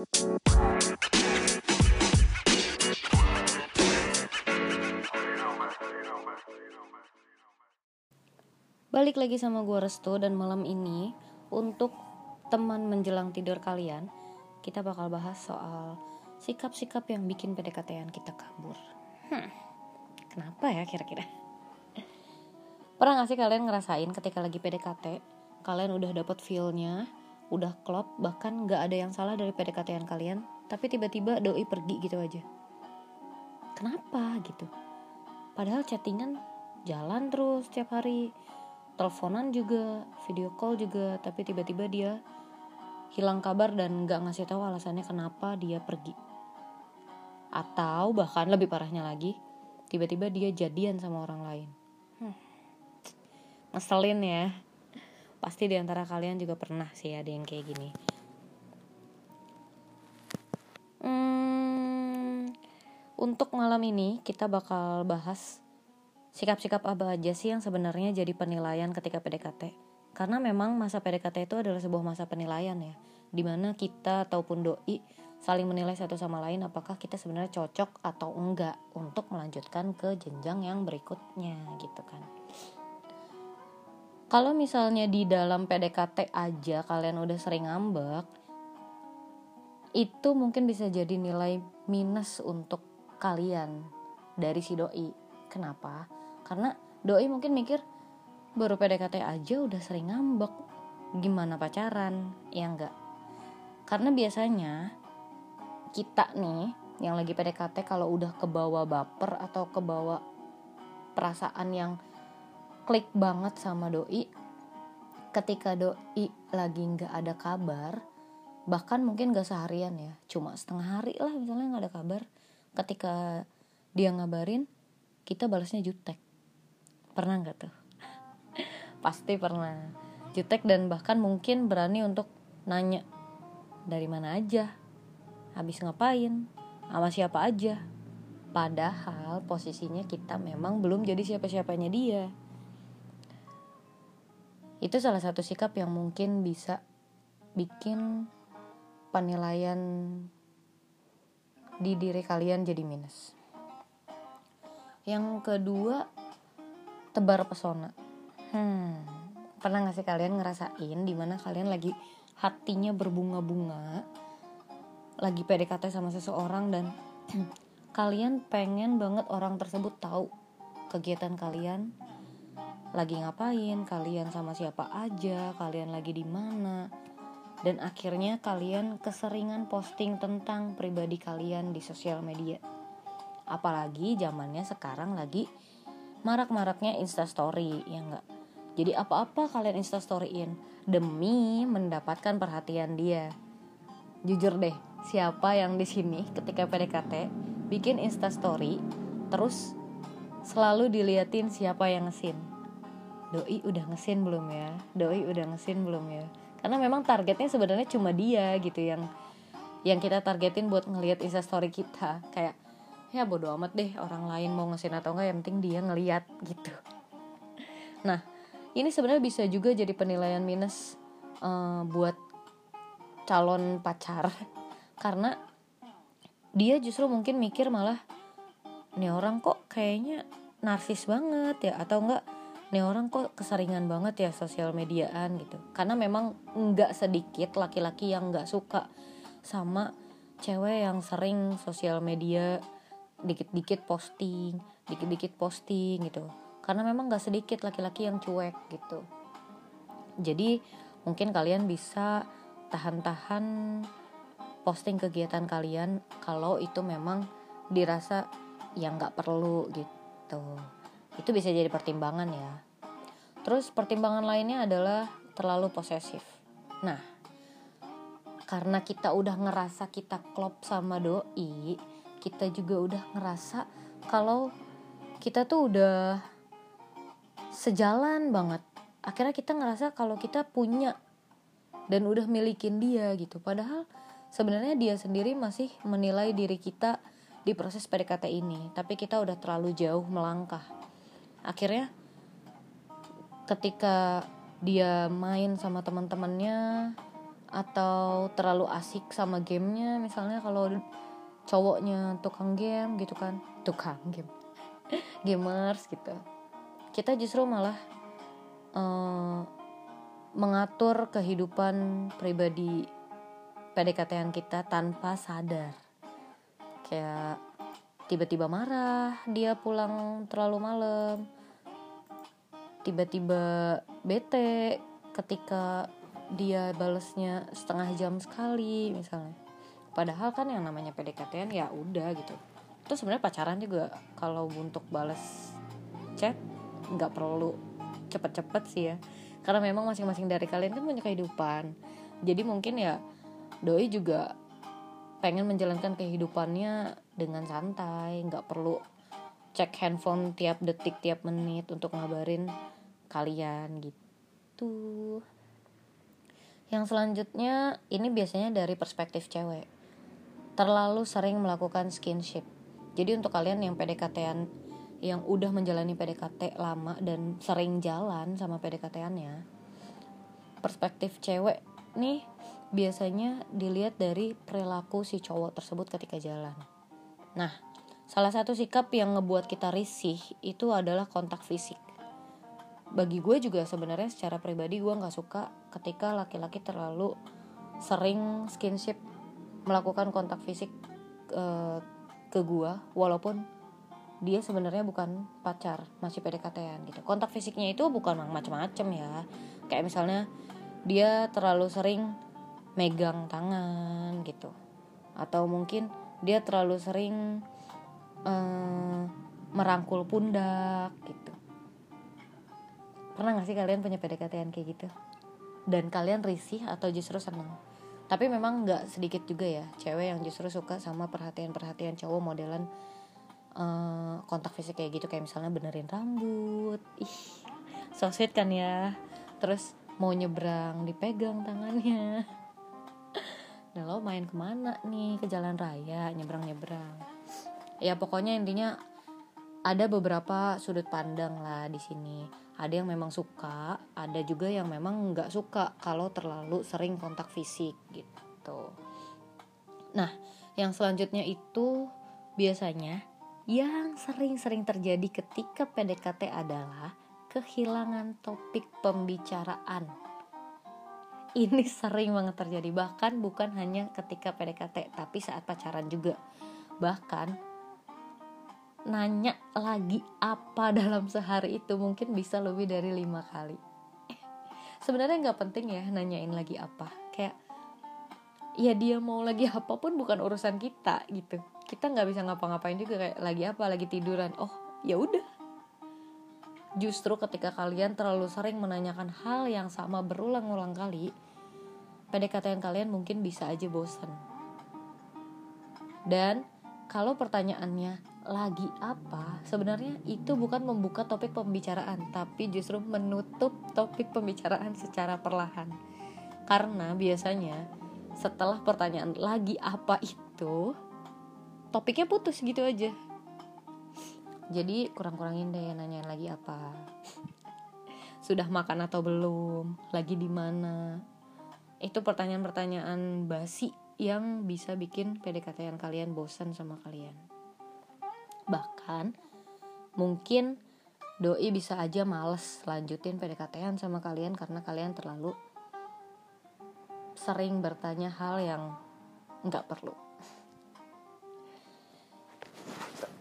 Balik lagi sama gue Restu dan malam ini untuk teman menjelang tidur kalian kita bakal bahas soal sikap-sikap yang bikin PDKT-an kita kabur. Hmm, kenapa ya kira-kira? Pernah gak sih kalian ngerasain ketika lagi PDKT, kalian udah dapet feel-nya, udah klop, bahkan gak ada yang salah dari PDKT-an kalian, tapi tiba-tiba doi pergi gitu aja. Kenapa gitu? Padahal chattingan jalan terus setiap hari, teleponan juga, video call juga, tapi tiba-tiba dia hilang kabar dan gak ngasih tahu alasannya kenapa dia pergi. Atau bahkan lebih parahnya lagi, tiba-tiba dia jadian sama orang lain. Hmm. Ngeselin ya. Pasti di antara kalian juga pernah sih ada yang kayak gini. Hmm, untuk malam ini kita bakal bahas sikap-sikap apa aja sih yang sebenarnya jadi penilaian ketika PDKT karena memang masa PDKT itu adalah sebuah masa penilaian ya di mana kita ataupun doi saling menilai satu sama lain apakah kita sebenarnya cocok atau enggak untuk melanjutkan ke jenjang yang berikutnya gitu kan kalau misalnya di dalam PDKT aja kalian udah sering ngambek itu mungkin bisa jadi nilai minus untuk kalian dari si doi. Kenapa? Karena doi mungkin mikir baru PDKT aja udah sering ngambek gimana pacaran? Ya enggak. Karena biasanya kita nih yang lagi PDKT kalau udah kebawa baper atau kebawa perasaan yang klik banget sama doi. Ketika doi lagi nggak ada kabar bahkan mungkin gak seharian ya cuma setengah hari lah misalnya nggak ada kabar. Ketika dia ngabarin kita balasnya jutek. Pernah nggak tuh? Pasti pernah. Jutek dan bahkan mungkin berani untuk nanya dari mana aja? Habis ngapain? Sama siapa aja? Padahal posisinya kita memang belum jadi siapa-siapanya dia itu salah satu sikap yang mungkin bisa bikin penilaian di diri kalian jadi minus yang kedua tebar pesona. Hmm, pernah gak sih kalian ngerasain di mana kalian lagi hatinya berbunga-bunga, lagi PDKT sama seseorang dan kalian pengen banget orang tersebut tahu kegiatan kalian lagi ngapain, kalian sama siapa aja, kalian lagi di mana. Dan akhirnya kalian keseringan posting tentang pribadi kalian di sosial media. Apalagi zamannya sekarang lagi marak-maraknya instastory ya enggak jadi apa-apa kalian instastoryin demi mendapatkan perhatian dia jujur deh siapa yang di sini ketika PDKT bikin instastory terus selalu diliatin siapa yang ngesin doi udah ngesin belum ya? Doi udah ngesin belum ya? Karena memang targetnya sebenarnya cuma dia gitu yang yang kita targetin buat ngelihat instastory kita. Kayak ya bodo amat deh orang lain mau ngesin atau enggak yang penting dia ngeliat gitu. Nah ini sebenarnya bisa juga jadi penilaian minus uh, buat calon pacar. Karena dia justru mungkin mikir malah nih orang kok kayaknya narsis banget ya atau enggak nih orang kok keseringan banget ya sosial mediaan gitu. Karena memang nggak sedikit laki-laki yang nggak suka sama cewek yang sering sosial media dikit-dikit posting dikit-dikit posting gitu. Karena memang gak sedikit laki-laki yang cuek gitu. Jadi mungkin kalian bisa tahan-tahan posting kegiatan kalian kalau itu memang dirasa yang gak perlu gitu itu bisa jadi pertimbangan ya. Terus pertimbangan lainnya adalah terlalu posesif. Nah karena kita udah ngerasa kita klop sama doi kita juga udah ngerasa kalau kita tuh udah sejalan banget. Akhirnya kita ngerasa kalau kita punya dan udah milikin dia gitu. Padahal sebenarnya dia sendiri masih menilai diri kita di proses PDKT ini. Tapi kita udah terlalu jauh melangkah akhirnya ketika dia main sama teman-temannya atau terlalu asik sama gamenya misalnya kalau cowoknya tukang game gitu kan. Tukang game. Gamers gitu. Kita justru malah uh, mengatur kehidupan pribadi PDKT kita tanpa sadar. Kayak tiba-tiba marah dia pulang terlalu malam. Tiba-tiba bete ketika dia balesnya setengah jam sekali misalnya. Padahal kan yang namanya PDKT ya udah gitu. Itu sebenarnya pacaran juga. Kalau untuk balas chat nggak perlu cepet-cepet sih ya. Karena memang masing-masing dari kalian kan punya kehidupan. Jadi mungkin ya doi juga pengen menjalankan kehidupannya dengan santai nggak perlu cek handphone tiap detik tiap menit untuk ngabarin kalian gitu yang selanjutnya ini biasanya dari perspektif cewek. Terlalu sering melakukan skinship. Jadi untuk kalian yang PDKT-an yang udah menjalani PDKT lama dan sering jalan sama PDKT-annya, perspektif cewek nih biasanya dilihat dari perilaku si cowok tersebut ketika jalan. Nah, salah satu sikap yang ngebuat kita risih itu adalah kontak fisik. Bagi gue juga sebenarnya secara pribadi gue nggak suka ketika laki-laki terlalu sering skinship melakukan kontak fisik uh, ke gue walaupun dia sebenarnya bukan pacar masih PDKT-an gitu. Kontak fisiknya itu bukan macam-macam ya. Kayak misalnya dia terlalu sering megang tangan gitu. Atau mungkin dia terlalu sering uh, merangkul pundak gitu. Pernah gak sih kalian punya PDKT kayak gitu? Dan kalian risih atau justru seneng? Tapi memang nggak sedikit juga ya cewek yang justru suka sama perhatian-perhatian cowok modelan uh, kontak fisik kayak gitu. Kayak misalnya benerin rambut. Ih so sweet kan ya? Terus mau nyebrang dipegang tangannya nah lo main ke mana nih? Ke jalan raya nyebrang nyebrang ya pokoknya intinya ada beberapa sudut pandang lah di sini. Ada yang memang suka ada juga yang memang nggak suka kalau terlalu sering kontak fisik gitu. Nah yang selanjutnya itu biasanya yang sering-sering terjadi ketika PDKT adalah kehilangan topik pembicaraan ini sering banget terjadi. Bahkan bukan hanya ketika PDKT tapi saat pacaran juga. Bahkan nanya lagi apa dalam sehari itu mungkin bisa lebih dari lima kali. Sebenarnya nggak penting ya nanyain lagi apa. Kayak ya dia mau lagi apa pun bukan urusan kita gitu. Kita nggak bisa ngapa-ngapain juga kayak lagi apa? Lagi tiduran. Oh ya udah justru ketika kalian terlalu sering menanyakan hal yang sama berulang-ulang kali PDKT kalian mungkin bisa aja bosan dan kalau pertanyaannya lagi apa? Sebenarnya itu bukan membuka topik pembicaraan tapi justru menutup topik pembicaraan secara perlahan. Karena biasanya setelah pertanyaan lagi apa itu topiknya putus gitu aja jadi kurang-kurangin deh nanyain lagi apa. Sudah makan atau belum? Lagi di mana? Itu pertanyaan-pertanyaan basi yang bisa bikin PDKT kalian bosan sama kalian. Bahkan mungkin doi bisa aja males lanjutin pdkt sama kalian karena kalian terlalu sering bertanya hal yang nggak perlu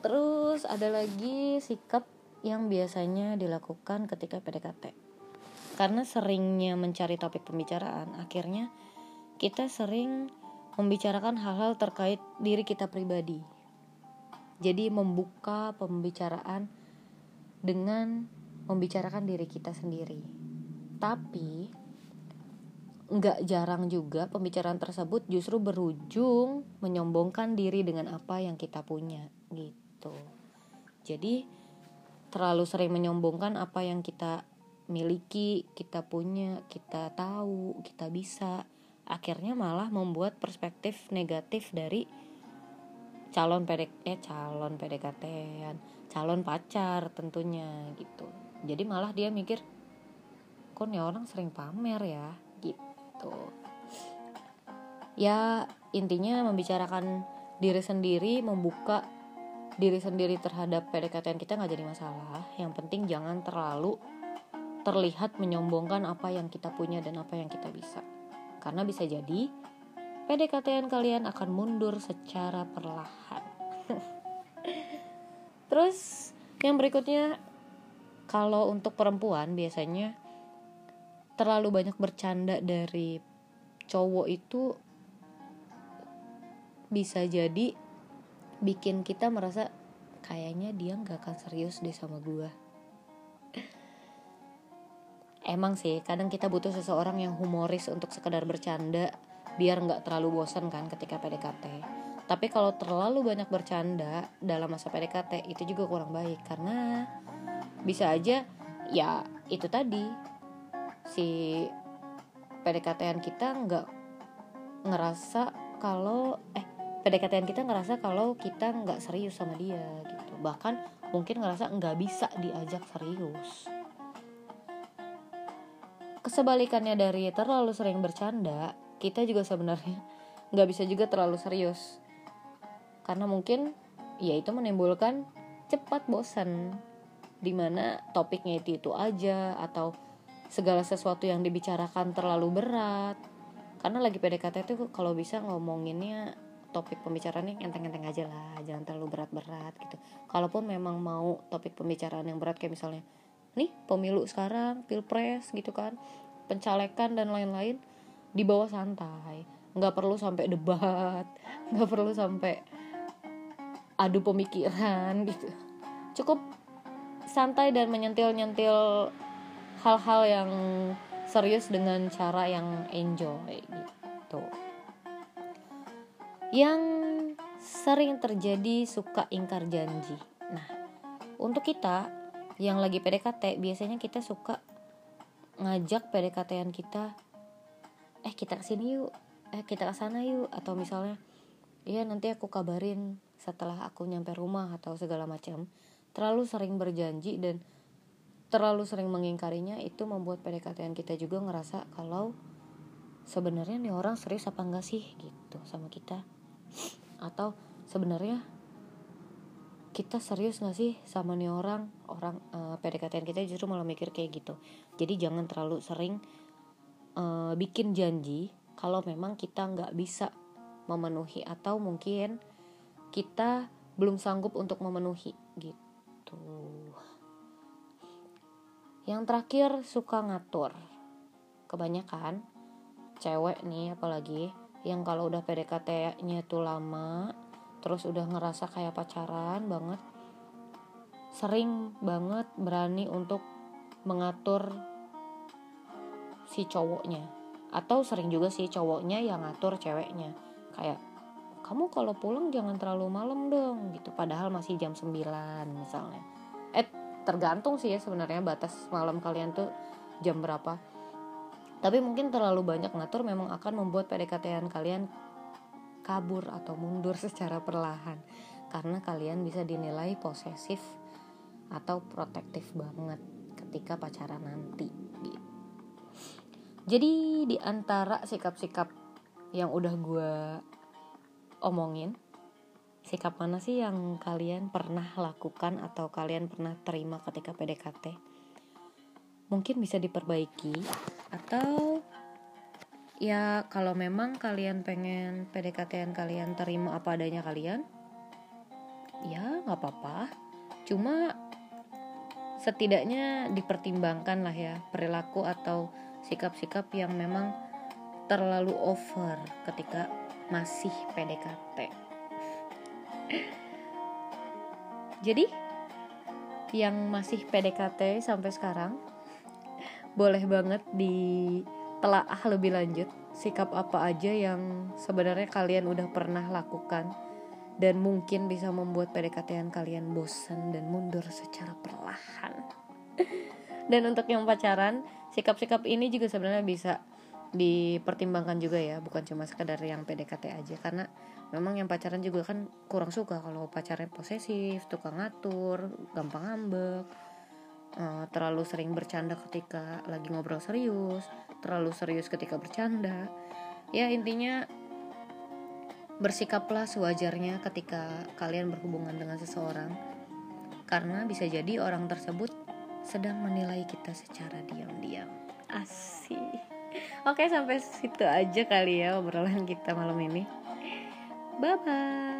terus ada lagi sikap yang biasanya dilakukan ketika PDKT karena seringnya mencari topik pembicaraan akhirnya kita sering membicarakan hal-hal terkait diri kita pribadi jadi membuka pembicaraan dengan membicarakan diri kita sendiri. Tapi nggak jarang juga pembicaraan tersebut justru berujung menyombongkan diri dengan apa yang kita punya gitu. Jadi terlalu sering menyombongkan apa yang kita miliki, kita punya, kita tahu, kita bisa. Akhirnya malah membuat perspektif negatif dari calon PD eh calon PDKT calon pacar tentunya gitu. Jadi malah dia mikir kok nih orang sering pamer ya? Gitu. Ya intinya membicarakan diri sendiri membuka diri sendiri terhadap PDKT kita nggak jadi masalah. Yang penting jangan terlalu terlihat menyombongkan apa yang kita punya dan apa yang kita bisa. Karena bisa jadi PDKT kalian akan mundur secara perlahan. Terus yang berikutnya kalau untuk perempuan biasanya terlalu banyak bercanda dari cowok itu bisa jadi bikin kita merasa kayaknya dia nggak akan serius deh sama gue emang sih kadang kita butuh seseorang yang humoris untuk sekedar bercanda biar nggak terlalu bosan kan ketika PDKT tapi kalau terlalu banyak bercanda dalam masa PDKT itu juga kurang baik karena bisa aja ya itu tadi. Si PDKT kita nggak ngerasa kalau eh PDKT kita ngerasa kalau kita nggak serius sama dia gitu. Bahkan mungkin ngerasa nggak bisa diajak serius. Kesebalikannya dari terlalu sering bercanda kita juga sebenarnya nggak bisa juga terlalu serius. Karena mungkin ya itu menimbulkan cepat bosan di mana topiknya itu itu aja atau segala sesuatu yang dibicarakan terlalu berat. Karena lagi PDKT itu kalau bisa ngomonginnya topik pembicaraan yang enteng-enteng aja lah jangan terlalu berat-berat gitu. Kalaupun memang mau topik pembicaraan yang berat kayak misalnya nih pemilu sekarang pilpres gitu kan pencalekan dan lain-lain dibawa santai. Nggak perlu sampai debat nggak perlu sampai adu pemikiran gitu. Cukup santai dan menyentil-nyentil hal-hal yang serius dengan cara yang enjoy gitu yang sering terjadi suka ingkar janji. Nah, untuk kita yang lagi PDKT, biasanya kita suka ngajak PDKT-an kita, eh kita ke sini yuk, eh kita ke sana yuk, atau misalnya, iya nanti aku kabarin setelah aku nyampe rumah atau segala macam. Terlalu sering berjanji dan terlalu sering mengingkarinya itu membuat PDKT-an kita juga ngerasa kalau sebenarnya nih orang serius apa enggak sih gitu sama kita atau sebenarnya kita serius gak sih sama nih orang? Orang uh, eh, PDKT kita justru malah mikir kayak gitu. Jadi jangan terlalu sering uh, bikin janji kalau memang kita nggak bisa memenuhi atau mungkin kita belum sanggup untuk memenuhi gitu. Yang terakhir suka ngatur. Kebanyakan cewek nih apalagi yang kalau udah PDKT-nya tuh lama terus udah ngerasa kayak pacaran banget sering banget berani untuk mengatur si cowoknya. Atau sering juga si cowoknya yang ngatur ceweknya. Kayak kamu kalau pulang jangan terlalu malam dong gitu. Padahal masih jam 9 misalnya. Eh tergantung sih ya sebenarnya batas malam kalian tuh jam berapa tapi mungkin terlalu banyak ngatur memang akan membuat PDKT kalian kabur atau mundur secara perlahan. Karena kalian bisa dinilai posesif atau protektif banget ketika pacaran nanti jadi di antara sikap-sikap yang udah gue omongin sikap mana sih yang kalian pernah lakukan atau kalian pernah terima ketika PDKT mungkin bisa diperbaiki atau ya kalau memang kalian pengen PDKT kalian terima apa adanya kalian ya nggak apa-apa. Cuma setidaknya dipertimbangkan lah ya perilaku atau sikap-sikap yang memang terlalu over ketika masih PDKT jadi yang masih PDKT sampai sekarang boleh banget ditelaah lebih lanjut. Sikap apa aja yang sebenarnya kalian udah pernah lakukan dan mungkin bisa membuat PDKT kalian bosan dan mundur secara perlahan. dan untuk yang pacaran, sikap-sikap ini juga sebenarnya bisa dipertimbangkan juga ya, bukan cuma sekedar yang PDKT aja. Karena memang yang pacaran juga kan kurang suka kalau pacarnya posesif, tukang ngatur, gampang ngambek uh, terlalu sering bercanda ketika lagi ngobrol serius, terlalu serius ketika bercanda. Ya intinya bersikaplah sewajarnya ketika kalian berhubungan dengan seseorang karena bisa jadi orang tersebut sedang menilai kita secara diam-diam. Asih oke sampai situ aja kali ya obrolan kita malam ini. Bye bye